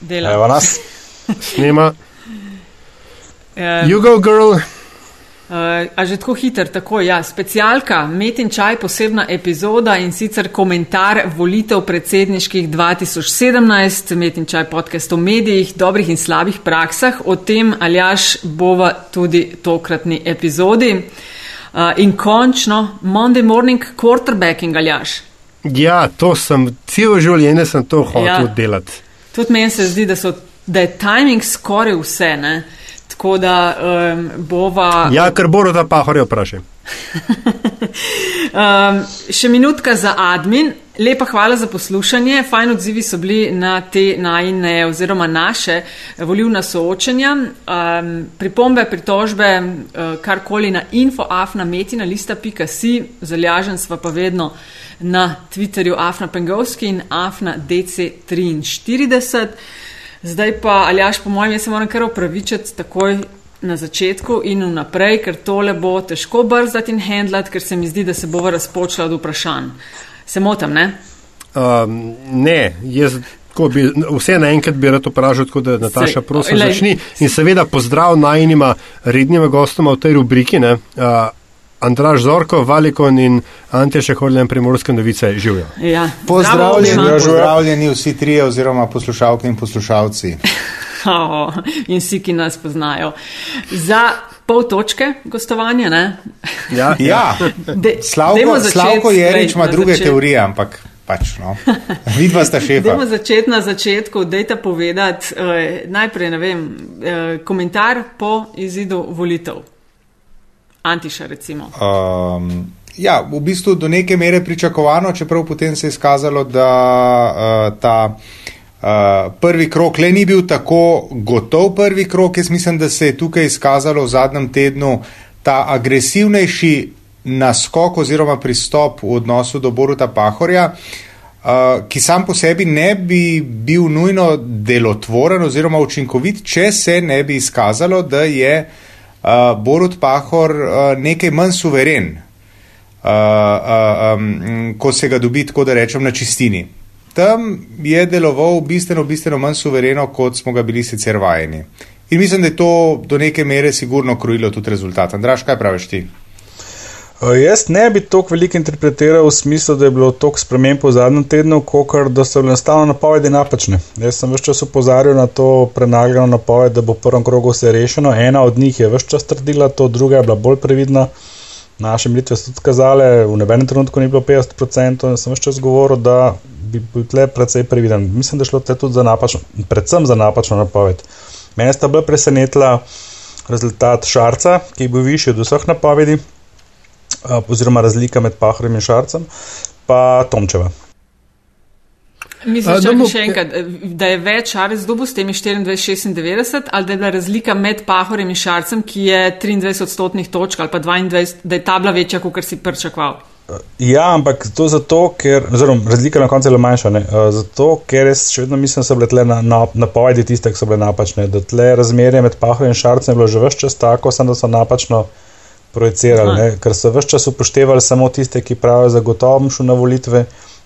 Dela. Evo nas. Snema. Eh, You go, girl. Uh, a že tako hiter, tako ja. Specialka, met in čaj, posebna epizoda in sicer komentar volitev predsedniških 2017, met in čaj podcast o medijih, dobrih in slabih praksah. O tem aljaš bova tudi tokratni epizodi. Uh, in končno, Monday morning quarterbacking aljaš. Ja, to sem, celo življenje sem to hotel Ja. delati. Tudi meni se zdi, da, so, da je timing skoraj vse. Ne? Tako da um, bova. Ja, ker bodo ta pahorja vprašaj. Um, še minutka za admin. Lepa hvala za poslušanje. Fajn odzivi so bili na te najne oziroma naše volivna soočenja. Um, pripombe, pritožbe, uh, karkoli na infoafna metina lista.si, zalažen sva pa vedno na Twitterju afna pengovski in afna dc43. Zdaj pa, Aljaš, po mojem, jaz se moram kar opravičiti takoj na začetku in vnaprej, ker tole bo težko brzdati in handlati, ker se mi zdi, da se bova razpočila od vprašanj. Se motam, ne? Um, ne, jaz tako bi, vse naenkrat bi rad vprašal, tako da Nataša, prosim, lej. začni. In seveda pozdrav najnima rednima gostoma v tej rubriki, ne. Uh, Andraž Zorko, Valikon in Ante Šeholjen, Primorske novice, živijo. Ja. Pozdravljeni, pozdravljeni vsi trije oziroma poslušalke in poslušalci. Oh, in vsi, ki nas poznajo. Za pol točke gostovanja, ne? Ja, Ja, De, Slavko, Slavko Jerič glej, ima druge začet- teorije, ampak pač no. Vidva sta šefa. Dajmo začeti na začetku, dajte povedati eh, najprej, ne vem, eh, komentar po izidu volitev. Antiša, recimo. Um, ja, v bistvu do neke mere pričakovano, čeprav potem se je izkazalo, da uh, ta uh, prvi krok le ni bil tako gotov prvi krok. Jaz mislim, da se je tukaj izkazalo v zadnjem tednu ta agresivnejši naskok oziroma pristop v odnosu do Boruta Pahorja. Uh, ki sam po sebi ne bi bil nujno delotvoren oziroma učinkovit, če se ne bi izkazalo, da je uh, Borut Pahor uh, nekaj manj suveren, uh, uh, um, ko se ga dobi, tako da rečem, na čistini. Tam je deloval bistveno, bistveno manj suvereno, kot smo ga bili sicer vajeni. In mislim, da je to do neke mere sigurno krojilo tudi rezultat. Andraš, kaj praviš ti? Uh, jaz ne bi toliko veliko interpretiral v smislu, da je bilo toliko sprememb v zadnjem tednu, kot da so bile enostavno napovedi napačne. Jaz sem vse čas upozarjal na to prenagljeno napoved, da bo v prvem krogu vse rešeno. Ena od njih je vse čas trdila to, druga je bila bolj previdna. Naše militve so tudi kazale, v nobenem trenutku ni bilo 50%, in sem vse čas govoril, da bi bil tle precej previden. Mislim, da je šlo tle tudi za napačno, predvsem za napačno napoved. Mene sta bolj presenetila rezultat Šarca, ki je bil višji od vseh napovedi oziroma razlika med Pahorjem in Šarcem, pa Tomčeva. Mislim, A, bo- še enkrat, eh, da je več Šarec dobil s temi 24-96 ali da je bila razlika med Pahorjem in Šarcem, ki je 23 odstotnih točk ali pa 22, da je ta bila večja, kot si pričakoval. Ja, ampak to zato, ker, oziroma razlika na koncu je le manjša, ne, uh, zato, ker jaz še vedno mislim, da so bile tle na, na, napovedi tiste, ki so bile napačne, da tle razmerje med Pahorjem in Šarcem je bilo že vse čas tako, samo da so napačno projicirali, ne, ker so vse čas upoštevali samo tiste, ki pravijo, zagotovo bom šel na volitve.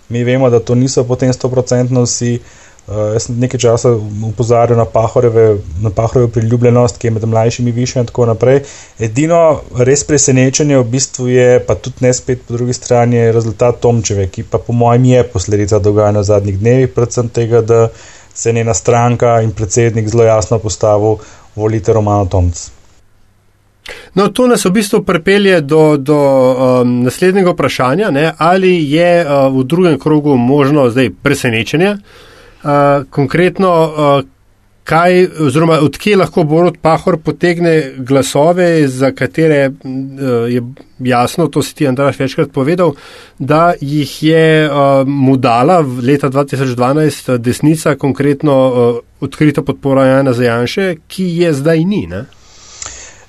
Mi vemo, da to niso potem 100% vsi. Uh, jaz sem nekaj časa upozarjal na Pahorjeve, na Pahorjevo priljubljenost, ki je med mlajšimi više in tako naprej. Edino res presenečenje v bistvu je, pa tudi ne spet po drugi strani, je rezultat Tomčeve, ki pa po mojem je posledica dogajanja v zadnjih dnevih, predvsem tega, da se je njena stranka in predsednik zelo jasno postavil volite Romano Tomc. No, to nas v bistvu pripelje do, do um, naslednjega vprašanja, ne, ali je uh, v drugem krogu možno zdaj presenečenje. Uh, konkretno, uh, kaj, oziroma odkje lahko Borod Pahor potegne glasove, za katere uh, je jasno, to si ti Andraš večkrat povedal, da jih je uh, mu dala leta 2012 desnica, konkretno uh, odkrita podpora Jana Zajanše, ki je zdaj ni. Ne?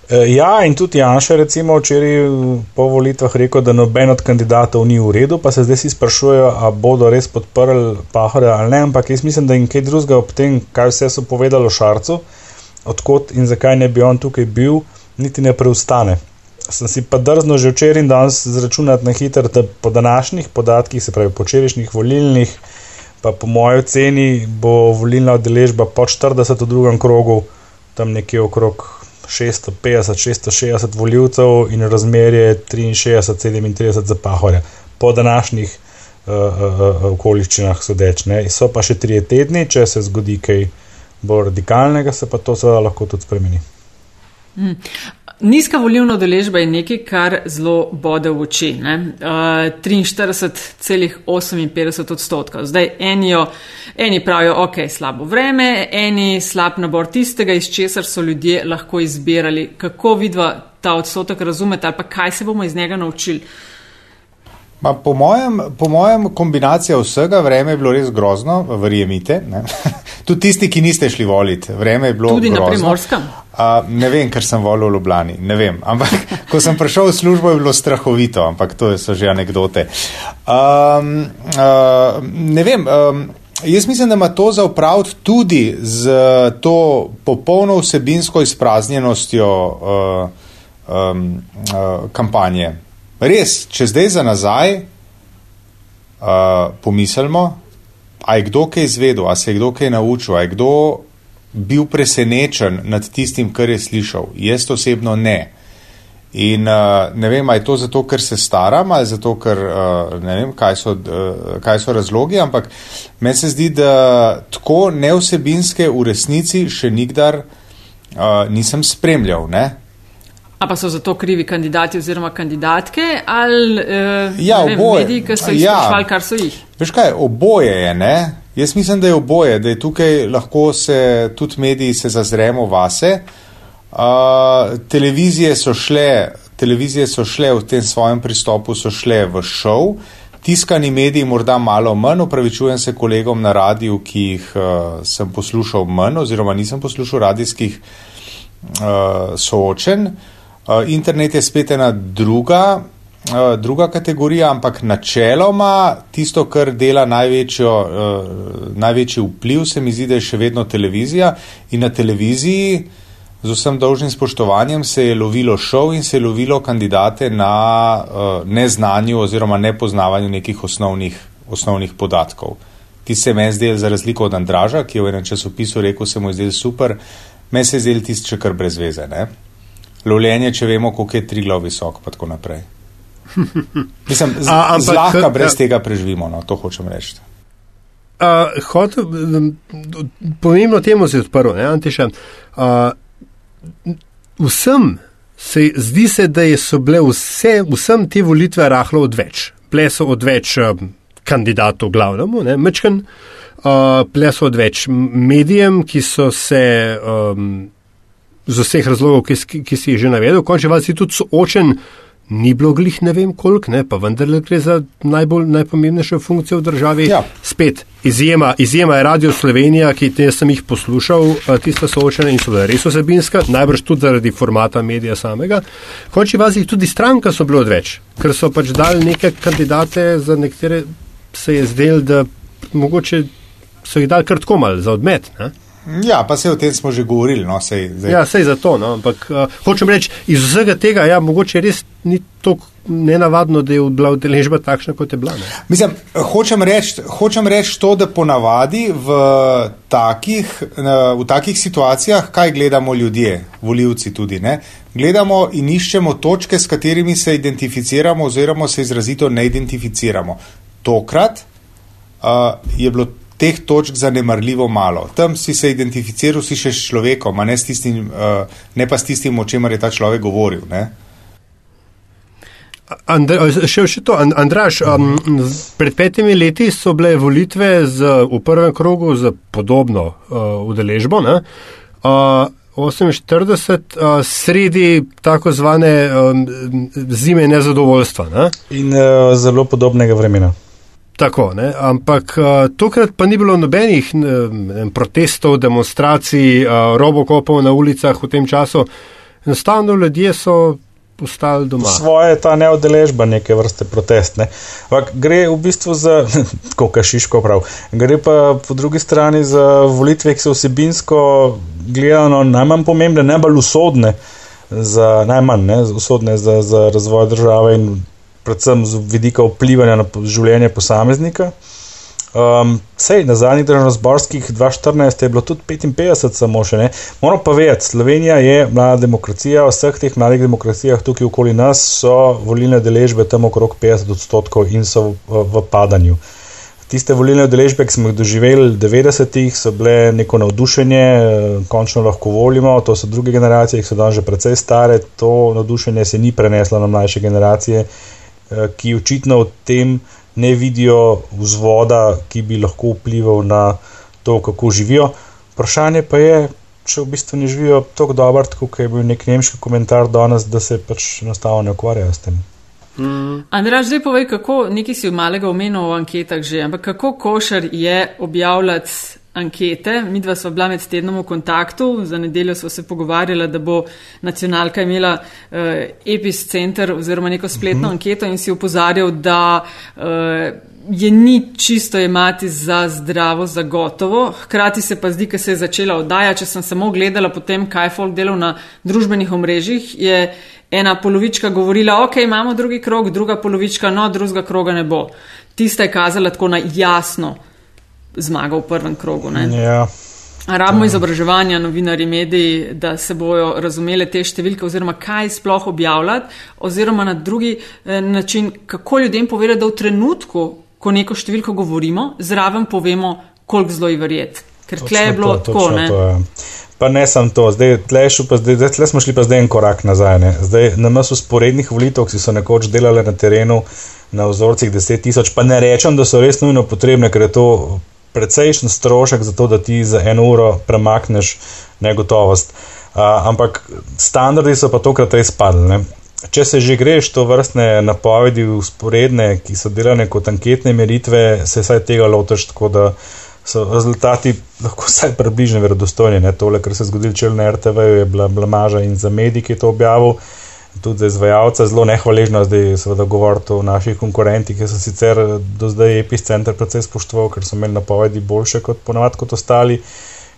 E, Ja, in tudi Janša je včeraj po volitvah rekel, da noben od kandidatov ni v redu, pa se zdaj si sprašujejo, a bodo res podprli Pahorja ali ne, ampak jaz mislim, da jim kaj drugega ob tem, kaj vse so povedali o Šarcu, odkot in zakaj ne bi on tukaj bil, niti ne preustane. Sem si pa drzno že včeraj in danes zračunati na hitro, da po današnjih podatkih, se pravi po včerajšnjih volilnih pa po mojem oceni bo volilna udeležba po 40 v drugem krogu, tam nekje okrog 650-660 voljivcev in razmerje 63-37 za pahorja. Po današnjih uh, uh, okoliščinah sodeč. Ne. So pa še tri tedni, če se zgodi kaj bolj radikalnega, se pa to seveda lahko tudi spremeni. Mm. Nizka volilna deležba je nekaj, kar zelo bode v oči. Uh, 43,58 odstotkov. Zdaj enijo, eni pravijo, ok, slabo vreme, eni slab nabor tistega, iz česar so ljudje lahko izbirali. Kako vidva ta odstotek razumete ali pa kaj se bomo iz njega naučili? Ma, po, mojem, po mojem kombinacija vsega vreme je bilo res grozno, verjemite. Tudi tisti, ki niste šli voliti, vreme je bilo Tudi grozno. na primorskem. Uh, ne vem, ker sem volil v Ljubljani. Ne vem. Ampak, ko sem prišel v službo, je bilo strahovito, ampak to so že anekdote. Um, uh, ne vem. Um, jaz mislim, da ima to za upraviti tudi z to popolno vsebinsko izpraznjenostjo uh, um, uh, kampanje. Res, če zdaj za nazaj uh, pomislimo, a je kdo kaj izvedel, a se je kdo kaj naučil, a je kdo bil presenečen nad tistim, kar je slišal. Jaz osebno ne. In uh, ne vem, ali je to zato, ker se staram, ali zato, ker uh, ne vem, kaj so, uh, kaj so razlogi, ampak meni se zdi, da tako neosebinske v resnici še nikdar uh, nisem spremljal. Ne? A pa so za to krivi kandidati oziroma kandidatke ali uh, ja, vem, mediji, ki so jih ja. sprašvali, kar so jih? Veš kaj, oboje je, ne? Jaz mislim, da je oboje, da je tukaj lahko se tudi mediji se zazremo vase. Uh, televizije, so šle, televizije so šle v tem svojem pristopu, so šle v šov, tiskani mediji morda malo manj, upravičujem se kolegom na radiju, ki jih uh, sem poslušal manj oziroma nisem poslušal radijskih uh, soočen. Uh, internet je spet ena druga uh, druga kategorija, ampak načeloma tisto, kar dela največjo, uh, največji vpliv, se mi zdi, da je še vedno televizija. In na televiziji, z vsem dolžnim spoštovanjem, se je lovilo šov in se je lovilo kandidate na neznanju oziroma nepoznavanju nekih osnovnih, osnovnih podatkov. Ti se meni zdel, za razliko od Andraža, ki je v enem časopisu rekel, se mu je zdel super, meni se je zdel tisti, če kar brez veze. Ne? Lovljenje, če vemo, koliko je tri glav visok, pa tako naprej. Mislim, z, A, ampak, zlahka brez ja. tega preživimo, no, to hočem reči. Uh, hot, pomembno temu se je odprlo, ne, Antiša. Uh, vsem se zdi se, da so bile vse, vsem te volitve rahlo odveč. Ple so odveč uh, kandidatov glavnemu, ne, mečken, uh, ple so odveč medijem, ki so se um, z vseh razlogov, ki, ki si jih že navedel, končni vas je tudi soočen ni bilo glih ne vem koliko, ne, pa vendarle gre za najbolj najpomembnejšo funkcijo v državi. Ja. Spet, izjema, izjema je Radio Slovenija, ki te sem jih poslušal, tista soočena in so bila res osebinska, najbrž tudi zaradi formata medija samega. Konči vas jih tudi stranka so bilo odveč, ker so pač dali neke kandidate, za nekatere se je zdel, da mogoče so jih dali kar tako mal za odmet. Ne. Ja, pa se o tem smo že govorili. No, sej, ja, sej za to. No, ampak uh, hočem reči, iz vsega tega, ja, mogoče res ni tako nenavadno, da je bila udeležba takšna, kot je bila. Ne. Mislim, hočem reči reč to, da ponavadi v takih, v takih situacijah, kaj gledamo ljudje, voljivci tudi, ne, gledamo in iščemo točke, s katerimi se identificiramo oziroma se izrazito ne identificiramo. Tokrat uh, je bilo teh točk zanemarljivo malo. Tam si se identificiral si še s človekom, ne, s tistim, uh, ne pa s tistim, o čemer je ta človek govoril. Ne. Andra, še, še to, Andraš, um, pred petimi leti so bile volitve z, v prvem krogu z podobno uh, udeležbo. Uh, 48 uh, sredi tako zvane um, zime nezadovoljstva. Ne? In uh, zelo podobnega vremena. Tako, ne? ampak uh, tokrat pa ni bilo nobenih ne, protestov, demonstracij, uh, robokopov na ulicah v tem času. Enostavno ljudje so postali doma. Svoje je ta neodeležba neke vrste protest. Ne? Gre v bistvu za, tako kašiško prav, gre pa po drugi strani za volitve, ki so vsebinsko gledano najmanj pomembne, najbolj usodne, za, najmanj ne, usodne za, za razvoj države in predvsem z vidika vplivanja na življenje posameznika. Um, sej, na zadnjih državno-zborskih 2014 je bilo tudi 55, samo še ne. Moramo pa vedeti, Slovenija je mlada demokracija, v vseh teh mladih demokracijah tukaj okoli nas so volilne deležbe tam okrog 50 odstotkov in so v, v padanju. Tiste volilne deležbe, ki smo jih doživeli v 90-ih, so bile neko navdušenje, končno lahko volimo, to so druge generacije, ki so danes že precej stare, to navdušenje se ni preneslo na mlajše generacije, eh, ki očitno v tem ne vidijo vzvoda, ki bi lahko vplival na to, kako živijo. Vprašanje pa je, če v bistvu ne živijo tako dobro, kot je bil nek nemški komentar danes, da se pač enostavno ne ukvarjajo s tem. Mm. Andraž, zdaj povej, kako, nekaj si v malega omenil v anketah že, ampak kako košar je objavljati ankete. Mi dva smo bila med tednom v kontaktu, za nedeljo smo se pogovarjali, da bo nacionalka imela uh, EPIS center oziroma neko spletno uh mhm. -huh. anketo in si upozarjal, da uh, je ni čisto imati za zdravo, za gotovo. Hkrati se pa zdi, ker se je začela oddaja, če sem samo gledala potem, kaj folk delal na družbenih omrežjih, je ena polovička govorila, ok, imamo drugi krog, druga polovička, no, drugega kroga ne bo. Tista je kazala tako na jasno zmagal v prvem krogu. Ja. Rabimo izobraževanja, novinari, mediji, da se bojo razumele te številke, oziroma kaj sploh objavljati, oziroma na drugi eh, način, kako ljudem povedati, da v trenutku, ko neko številko govorimo, zraven povemo, koliko zelo je verjet. Ker tle je bilo to, tako. Ne? To, ja. Pa ne samo to, zdaj, tle, pa zdaj, tle smo šli pa zdaj en korak nazaj. Ne? Zdaj, na nas usporednih volitev, ki so nekoč delali na terenu na vzorcih 10 tisoč, pa ne rečem, da so res nujno potrebne, ker je to precejšen strošek za to, da ti za eno uro premakneš negotovost. Uh, ampak standardi so pa tokrat res padli. Če se že greš to vrstne napovedi usporedne, ki so delane kot anketne meritve, se vsaj tega lotiš tako, da so rezultati lahko vsaj približno verodostojni. Tole, kar se je zgodilo čel na RTV, je bila blamaža in za medij, ki je to objavil tudi za izvajalce zelo nehvaležno, zdaj seveda govoriti o naših konkurentih, ki so sicer do zdaj epicenter precej spoštoval, ker so imeli napovedi boljše kot ponovadi kot ostali.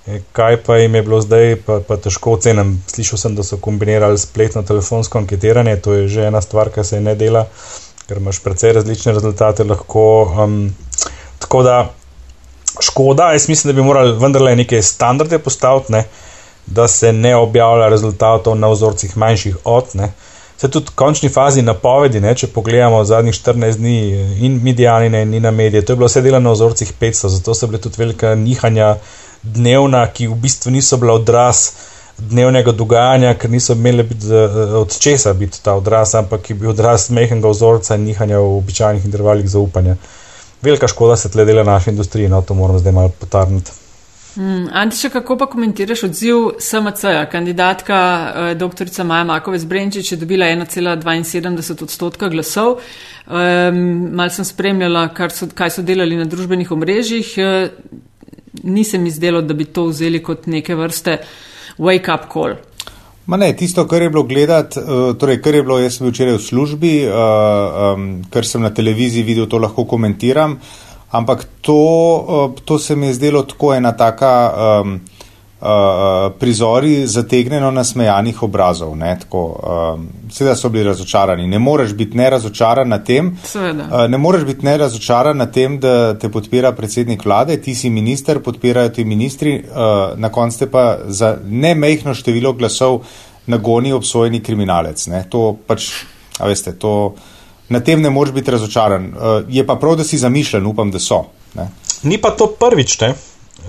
E, kaj pa jim je bilo zdaj, pa, pa težko ocenim. Slišal sem, da so kombinirali spletno telefonsko anketiranje, to je že ena stvar, ki se ne dela, ker imaš precej različne rezultate lahko. Um, tako da škoda, jaz mislim, da bi morali vendarle neke standarde postaviti, ne, da se ne objavlja rezultatov na vzorcih manjših od. Ne. Se tudi v končni fazi napovedi, ne, če pogledamo zadnjih 14 dni in medijanine in na medije, to je bilo vse delo na ozorcih 500, zato so bile tudi velika nihanja dnevna, ki v bistvu niso bila odraz dnevnega dogajanja, ker niso imeli biti od česa biti ta odraz, ampak je bil odraz mehnega ozorca in nihanja v običajnih intervalih zaupanja. Velika škoda se tle dela naše industrije, no to moramo zdaj malo potarniti. Mm, Antiša, kako pa komentiraš odziv SMC-ja? Kandidatka eh, dr. Maja Makovec Brenčič je dobila 1,72 odstotka glasov. Um, mal sem spremljala, so, kaj so delali na družbenih omrežjih. Uh, Nisem izdelo, da bi to vzeli kot neke vrste wake-up call. Ma ne, tisto, kar je bilo gledati, uh, torej, kar je bilo, jaz sem včeraj v službi, uh, um, kar sem na televiziji videl, to lahko komentiram. Uh, Ampak to, eh, to se mi je zdelo tako ena taka um, uh, prizori zategnjeno nasmejanih obrazov. Ne, tako, um, seveda so bili razočarani. Ne moreš biti nerazočaran na tem, uh, ne moreš biti nerazočaran na tem, da te podpira predsednik vlade, ti si minister, podpirajo ti ministri, uh, na koncu te pa za nemehno število glasov nagoni obsojeni kriminalec. Ne, to pač, a veste, to na tem ne moreš biti razočaran. Uh, je pa prav, da si zamišljen, upam, da so. Ne. Ni pa to prvič, ne?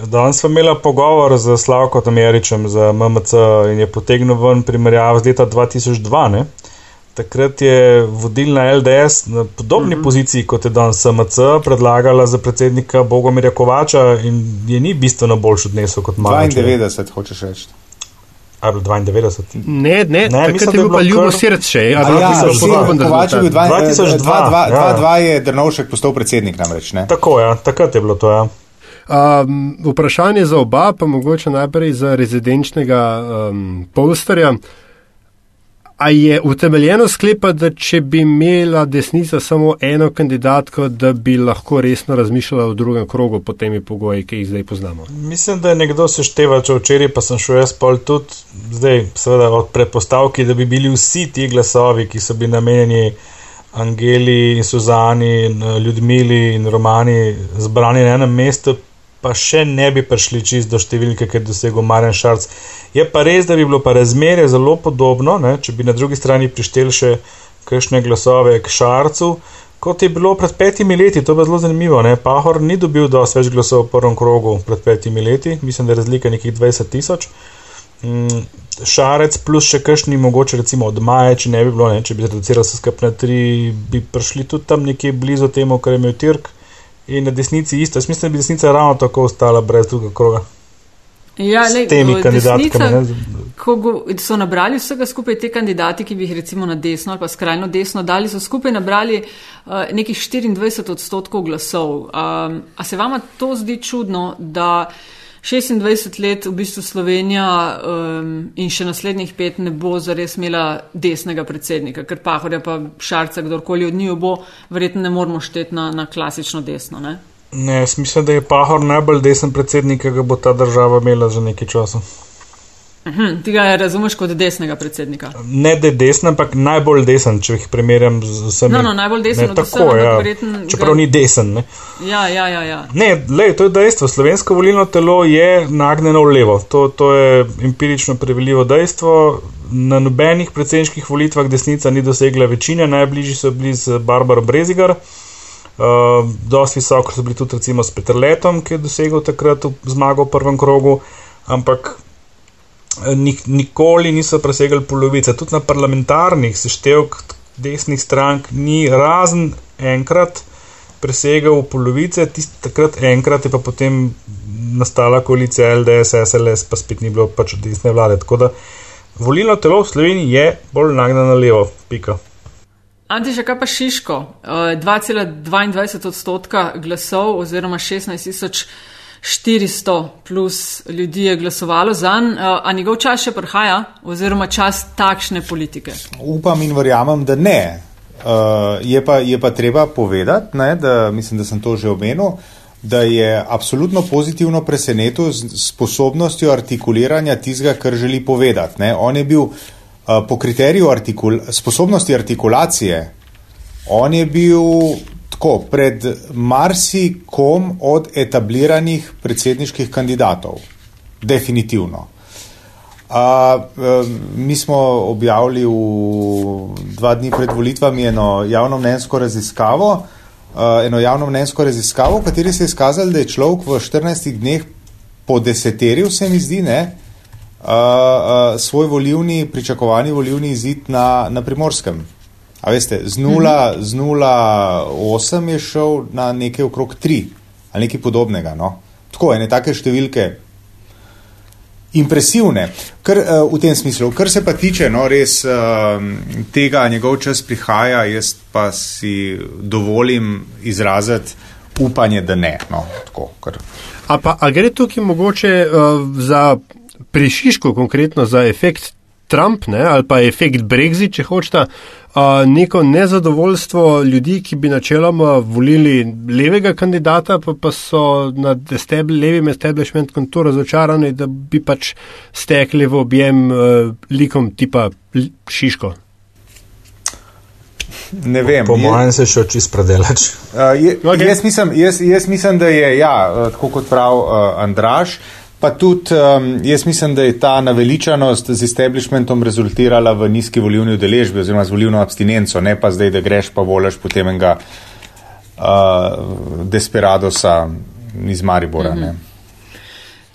Danes smo imeli pogovor z Slavkom Američem za MMC in je potegnil ven primerjavo z leta 2002. Ne? Takrat je vodilna LDS na podobni mm -hmm. poziciji kot je danes MMC predlagala za predsednika Bogomirja Kovača in je ni bistveno boljši odnesel kot Marko. 92, hočeš reči. Ali 92? Ne, ne, ne mislim, da je bil pa ljubo srce. Ja, je bil 2002, je Drnovšek postal predsednik namreč. Ne? Tako je, ja, takrat je bilo to. Ja. Um, vprašanje za oba, pa mogoče najprej za rezidenčnega um, polstarja. A je utemeljeno sklepati, da če bi imela desnica samo eno kandidatko, da bi lahko resno razmišljala v drugem krogu po temi pogoji, ki jih zdaj poznamo? Mislim, da je nekdo sešteva, če včeraj pa sem šel jaz pol tudi, zdaj seveda od predpostavki, da bi bili vsi ti glasovi, ki so bili namenjeni Angeli in Suzani in Ljudmili in Romani zbrani na enem mestu, pa še ne bi prišli čist do številke, ker je dosegel Marjan Šarc. Je pa res, da bi bilo pa razmerje zelo podobno, ne, če bi na drugi strani prišteli še kakšne glasove k Šarcu, kot je bilo pred petimi leti. To je zelo zanimivo. Ne. Pahor ni dobil dosti več glasov v prvem krogu pred petimi leti, mislim, da je razlika nekih 20 tisoč. Mm, šarec plus še kakšni, mogoče recimo od maja, če ne bi bilo, ne, če bi reduciral se skupaj na tri, bi prišli tudi tam nekje blizu temu, kar je imel Tirk. In na desnici isto. Jaz mislim, da bi desnica ravno tako ostala brez drugega kroga. Ja, le, S temi kandidatkami. Ko go, so nabrali vsega skupaj te kandidati, ki bi jih recimo na desno ali pa skrajno desno dali, so skupaj nabrali uh, nekih 24 odstotkov glasov. Um, a se vama to zdi čudno, da 26 let v bistvu Slovenija um, in še naslednjih pet ne bo zares imela desnega predsednika, ker Pahorja pa Šarca, kdorkoli od njiju bo, verjetno ne moramo šteti na, na klasično desno. Ne? Ne, mislim, da je Pahor najbolj desen predsednik, ki ga bo ta država imela že nekaj časa. Uhum, ti ga razumeš kot desnega predsednika? Ne, da je desen, ampak najbolj desen, če jih primerjam z vsemi. No, no, najbolj desen. Ne, tako, ja. Čeprav ga... ni desen. Ne, ja, ja, ja, ja. ne lej, to je dejstvo. Slovensko volilno telo je nagnjeno v levo. To, to je empirično preveljivo dejstvo. Na nobenih predsedniških volitvah desnica ni dosegla večine, najbližji so bili z Barbaro Brezigar. Uh, dosti visoko so bili tudi recimo s Petrletom, ki je dosegel takrat zmago v prvem krogu, ampak nikoli niso presegali polovice. Tudi na parlamentarnih seštevkih desnih strank ni razen enkrat presegal polovice, tisti takrat enkrat je pa potem nastala koalicija LDS, SLS, pa spet ni bilo pač desne vlade. Tako da volilno telo v Sloveniji je bolj nagnjeno na levo. Pika. Antiša, kaj pa Šiško? 2,22 eh, odstotka glasov oziroma 16 tisoč. 400 plus ljudi je glasovalo za njega, uh, a njegov čas še prihaja, oziroma čas takšne politike? Upam in verjamem, da ne. Uh, je, pa, je pa treba povedati, ne, da mislim, da sem to že omenil, da je absolutno pozitivno presenetil z sposobnostjo artikuliranja tistega, kar želi povedati. Ne. On je bil uh, po kriteriju artikul sposobnosti artikulacije, on je bil tako pred marsikom od etabliranih predsedniških kandidatov. Definitivno. A, mi smo objavili v dva dni pred volitvami eno javno mnenjsko raziskavo, a, eno javno mnenjsko raziskavo, v kateri se je izkazalo, da je človek v 14 dneh po deseterju, se mi zdi, ne, a, a, svoj volivni, pričakovani volivni izid na, na primorskem. A veste, z 0,8 mhm. je šel na nekaj okrog 3 ali nekaj podobnega. No? Tako ene take številke. Impresivne, kar uh, v tem smislu. Kar se pa tiče no, res uh, tega, njegov čas prihaja, jaz pa si dovolim izraziti upanje, da ne. No, tako, kar... a, pa, a gre tukaj mogoče uh, za prešiško, konkretno za efekt Trump ne, ali pa efekt Brexit, če hočete, neko nezadovoljstvo ljudi, ki bi načeloma volili levega kandidata, pa, pa so nad estab, levim establishmentom to razočarani, da bi pač stekli v objem uh, likom tipa Šiško. Ne vem. Po mojem se še oči spredelač. Uh, okay. jaz, jaz, jaz mislim, da je, ja, tako kot prav uh, Andraš, uh, Pa tudi um, jaz mislim, da je ta naveličanost z establishmentom rezultirala v nizki volivni udeležbi oziroma z volivno abstinenco, ne pa zdaj, da greš pa voliš potem enega uh, desperadosa iz Maribora. Mm -hmm.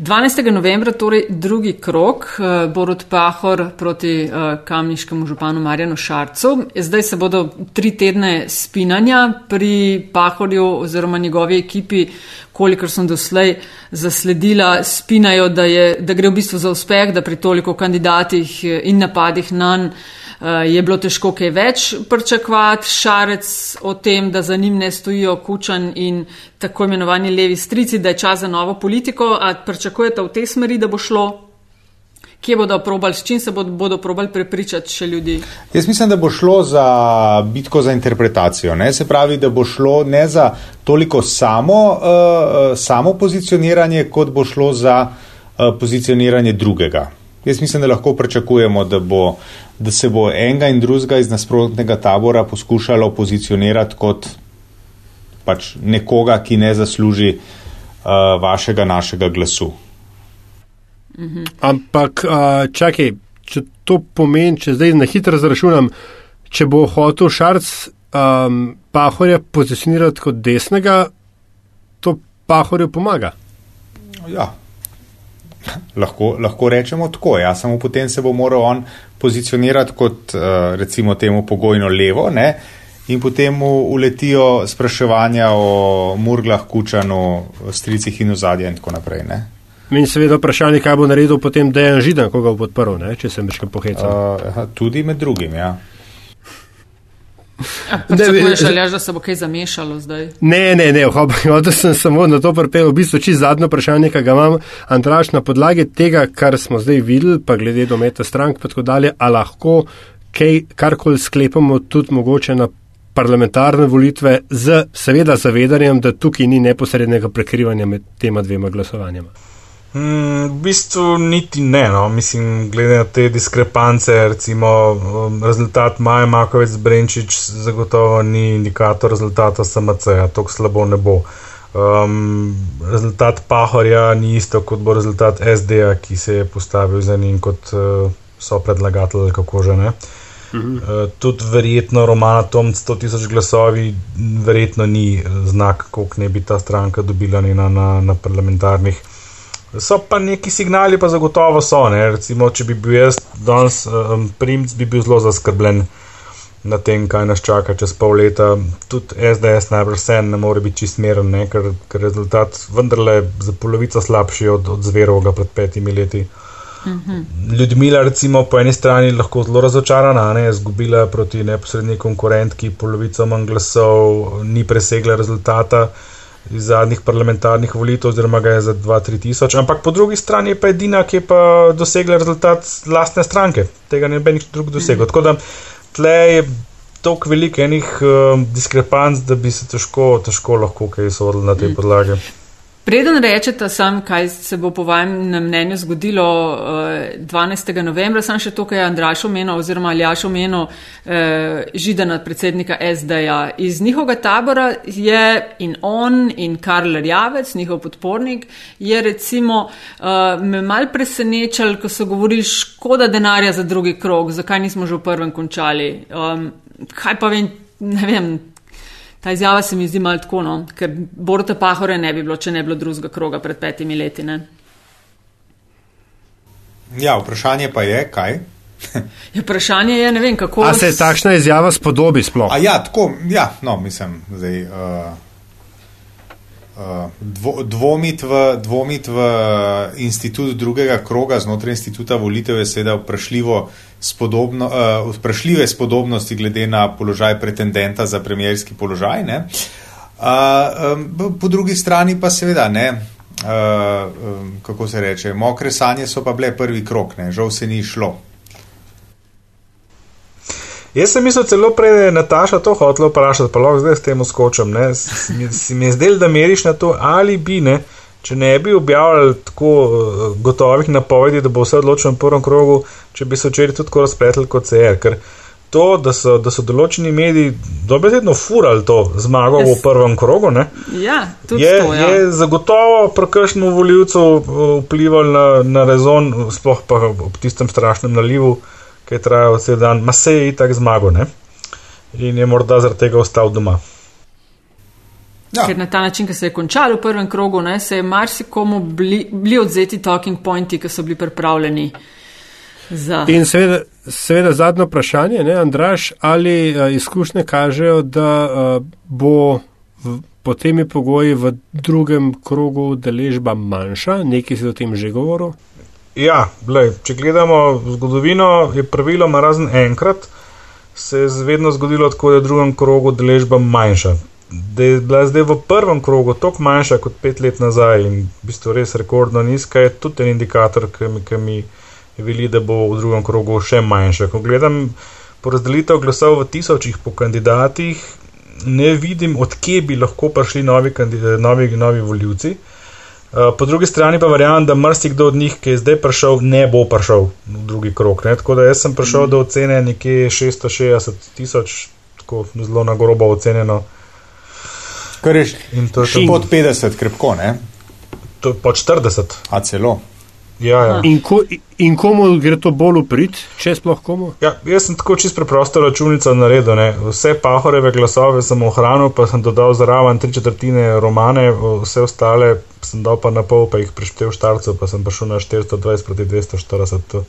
12. novembra, torej drugi krok, eh, Borod Pahor proti uh, kamniškemu županu Marjanu Šarcu. Zdaj se bodo tri tedne spinanja pri Pahorju oziroma njegovi ekipi, kolikor sem doslej zasledila, spinajo, da, je, da gre v bistvu za uspeh, da pri toliko kandidatih eh, in napadih na njih Eh, je bilo težko kaj več pričakovati, šarec o tem, da za njim ne stojijo kučan in tako imenovani levi strici, da je čas za novo politiko. A pričakujete v tej smeri, da bo šlo? Kje bodo probali, s čim se bodo, bodo probali prepričati še ljudi? Jaz mislim, da bo šlo za bitko za interpretacijo. Ne? Se pravi, da bo šlo ne za toliko samo, uh, samo pozicioniranje, kot bo šlo za uh, pozicioniranje drugega. Jaz mislim, da lahko pričakujemo, da, bo, da se bo enega in drugega iz nasprotnega tabora poskušalo pozicionirati kot pač nekoga, ki ne zasluži uh, vašega, našega glasu. Mhm. Ampak, uh, čakaj, če to pomeni, če zdaj na hitro zračunam, če bo hotel Šarc um, Pahorja pozicionirati kot desnega, to Pahorju pomaga. Ja, lahko, lahko rečemo tako. Ja, samo potem se bo moral on pozicionirati kot uh, recimo temu pogojno levo ne? in potem mu uletijo spraševanja o murglah, kučanu, stricih in ozadje in tako naprej. Ne? In seveda vprašanje, kaj bo naredil potem Dejan Židan, koga bo podprl, ne? če se mečkam pohecal. Uh, tudi med drugim, ja. Ne, ne, željaš, da se bo kaj zamešalo zdaj? Ne, ne, ne, hotel sem samo na to prepel, v bistvu čisto zadnjo vprašanje, ki ga imam, Andraš, na podlagi tega, kar smo zdaj videli, pa glede dometa strank, pa tako dalje, a lahko kaj, karkoli sklepamo tudi mogoče na parlamentarne volitve z seveda zavedanjem, da tukaj ni neposrednega prekrivanja med tema dvema glasovanjama. Mm, v bistvu niti ne, no. mislim, glede na te diskrepance, recimo um, rezultat Maja Makovec Brenčič zagotovo ni indikator rezultata SMC-ja, tako slabo ne bo. Um, rezultat Pahorja ni isto kot bo rezultat SD-ja, ki se je postavil za njim kot uh, so predlagatelj, kako že ne. Uh, tudi verjetno Romana Tom 100 tisoč glasovi, verjetno ni znak, koliko ne bi ta stranka dobila na, na, na parlamentarnih. So pa neki signali, pa zagotovo so. Ne? Recimo, če bi bil jaz danes um, primc, bi bil zelo zaskrbljen na tem, kaj nas čaka čez pol leta. Tudi SDS najbrž vse ne more biti čist meren, ker, ker rezultat vendarle za polovico slabši od, od zverovega pred petimi leti. Mhm. Ljudmila, recimo, po eni strani lahko zelo razočarana, ne, izgubila proti neposrednji konkurentki, polovico manj glasov, ni presegla rezultata iz zadnjih parlamentarnih volitev, oziroma ga je za 2-3 tisoč, ampak po drugi strani je pa edina, ki je pa dosegla rezultat lastne stranke, tega ne bi nič drug dosegel. Tako da tle je toliko velikih uh, diskrepanc, da bi se težko, težko lahko kaj sodili na tej podlagi. Preden rečete sam, kaj se bo po vašem mnenju zgodilo uh, 12. novembra, sem še to, kar je Andraš omenil oziroma Aljaš omenil, uh, židana predsednika SD-ja. Iz njihovega tabora je in on in Karl Rjavec, njihov podpornik, je recimo uh, me mal presenečal, ko so govorili škoda denarja za drugi krok, zakaj nismo že v prvem končali. Um, kaj pa vem, ne vem. Ta izjava se mi zdi malo tako, no? ker Borota Pahore ne bi bilo, če ne bi bilo drugega kroga pred petimi leti. Ne? Ja, vprašanje pa je, kaj. ja, vprašanje je, ne vem, kako. A se takšna izjava spodobi sploh? A ja, tako, ja, no, mislim, zdaj. Uh... Dvo, dvomit, v, dvomit v institut drugega kroga znotraj instituta volitev je seveda vprašljivo spodobno, uh, vprašljive spodobnosti glede na položaj pretendenta za premijerski položaj. Uh, um, po drugi strani pa seveda ne, uh, um, kako se reče, mokre sanje so pa bile prvi krok, ne, žal se ni šlo. Jaz sem mislil celo prej, je Nataša to hotela vprašati, pa lahko zdaj s tem skočim. Si mi je zdel, da meriš na to, ali bi ne, če ne bi objavljali tako uh, gotovih napovedi, da bo vse odločeno v prvem krogu, če bi se včeraj tudi tako razpletli kot se je. Ker to, da so, da so določeni mediji dobesedno furali to zmago yes. v prvem krogu, ne, ja, je, to, ja. je zagotovo prekršnemu voljivcu uh, vplival na, na rezon, sploh pa ob tistem strašnem nalivu ki je trajal vse dan, ma se je itak zmagal ne? in je morda zaradi tega ostal doma. Ja. Ker na ta način, ki se je končal v prvem krogu, ne, se je marsikomu bili, bili odzeti talking pointi, ki so bili pripravljeni. Za. In seveda, seveda zadnje vprašanje, ne, Andraš, ali eh, izkušnje kažejo, da eh, bo v, po temi pogoji v drugem krogu deležba manjša, nekaj se o tem že govorilo? Ja, glej, če gledamo zgodovino, je praviloma razen enkrat se je vedno zgodilo tako, da je v drugem krogu deležba manjša. Da je bila zdaj v prvem krogu toliko manjša kot pet let nazaj in v bistvu res rekordno nizka, je tudi en indikator, ki mi, ki mi veli, da bo v drugem krogu še manjša. Ko gledam porazdelitev glasov v tisočih po kandidatih, ne vidim, odkje bi lahko prišli novi, novi, novi voljivci. Po drugi strani pa verjamem, da marsikdo od njih, ki je zdaj prišel, ne bo prišel v drugi krok. Ne? Tako da jaz sem prišel mm. do ocene nekje 660 tisoč, tako zelo na grobo ocenjeno. Kar je še pod 50, krepko, ne? To je pod 40. A celo. Ja, ja. In, ko, in komu gre to bolj uprit, če sploh komu? Ja, jaz sem tako čisto preprosto računico naredil. Ne. Vse pahoreve glasove sem ohranil, pa sem dodal zraven tri četrtine romane, vse ostale sem dal pa na pol, pa jih prištel v štarcu, pa sem prišel na 420 proti 240. To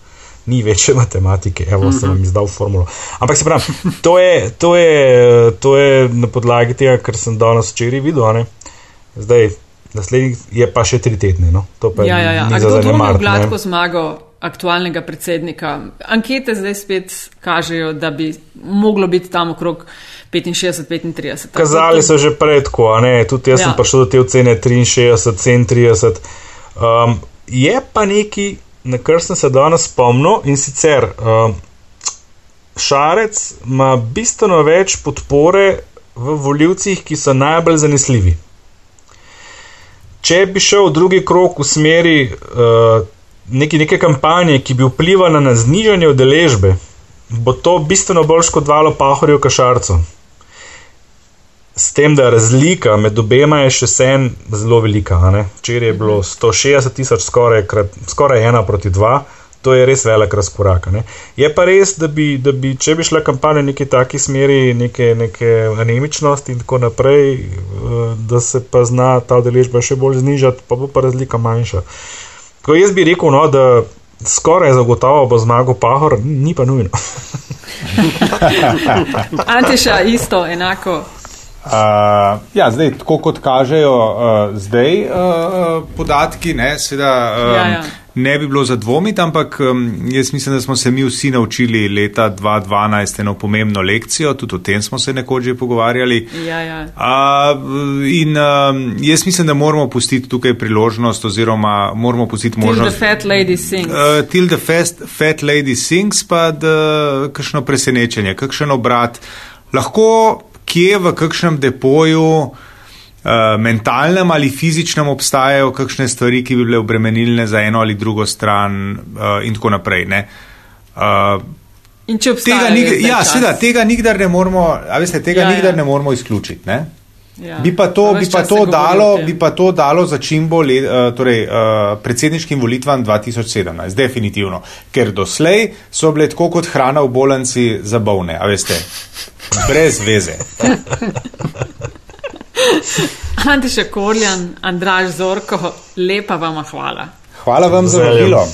ni večje matematike, evo sem vam izdal formulo. Ampak se pravi, to je, to je, to je na podlagi tega, kar sem danes včeraj videl. Zdaj, naslednji je pa še tri tedne. No? Ja, ja, ja. je zelo zanimivo. Gladko zmago aktualnega predsednika. Ankete zdaj spet kažejo, da bi moglo biti tam okrog 65-35. Kazali so že pred, ko, tudi jaz ja. sem prišel do te ocene 63-37. Um, je pa neki, na kar sem se danes spomnil in sicer. Um, Šarec ima bistveno več podpore v voljivcih, ki so najbolj zanesljivi če bi šel drugi krok v smeri uh, neke, neke kampanje, ki bi vplivala na znižanje udeležbe, bo to bistveno bolj škodovalo pahorju kašarcu. S tem, da razlika med obema je še vsem zelo velika. Včeraj je bilo 160 tisoč, skoraj, skoraj ena proti dva to je res velik razkorak. Ne. Je pa res, da bi, da bi, če bi šla kampanja v neki taki smeri, neke, neke anemičnosti in tako naprej, eh, da se pa zna ta udeležba še bolj znižati, pa bo pa razlika manjša. Ko jaz bi rekel, no, da skoraj zagotovo bo zmagal Pahor, ni pa nujno. Antiša, isto, enako. Uh, ja, zdaj, tako kot kažejo uh, zdaj uh, podatki, ne, seveda, um, ja, ja ne bi bilo za dvomiti, ampak jaz mislim, da smo se mi vsi naučili leta 2012 eno pomembno lekcijo, tudi o tem smo se nekoč že pogovarjali. Ja, ja. Uh, in um, jaz mislim, da moramo pustiti tukaj priložnost, oziroma moramo pustiti možnost. Till the fat lady sings. Uh, till the fast, fat lady sings, pa da kakšno presenečenje, kakšen obrat. Lahko kje v kakšnem depoju. Eh, mentalnem ali fizičnem obstajajo kakšne stvari, ki bi bile obremenilne za eno ali drugo stran, uh, in tako naprej. Uh, in če obstaja, tega, nik ja, seveda, tega nikdar ne moramo, veste, tega ja, nikdar ja. ne moramo izključiti. Ne? Ja. Bi, pa to, bi, pa dalo, bi pa to dalo za čimbo let, uh, torej, uh, predsedniškim volitvam 2017, definitivno. Ker doslej so bile tako kot hrana v bolnici za bolne, a veste, brez veze. Antiša Korjan, Andraž Zorko, lepa vam hvala. Hvala vam za vabilo.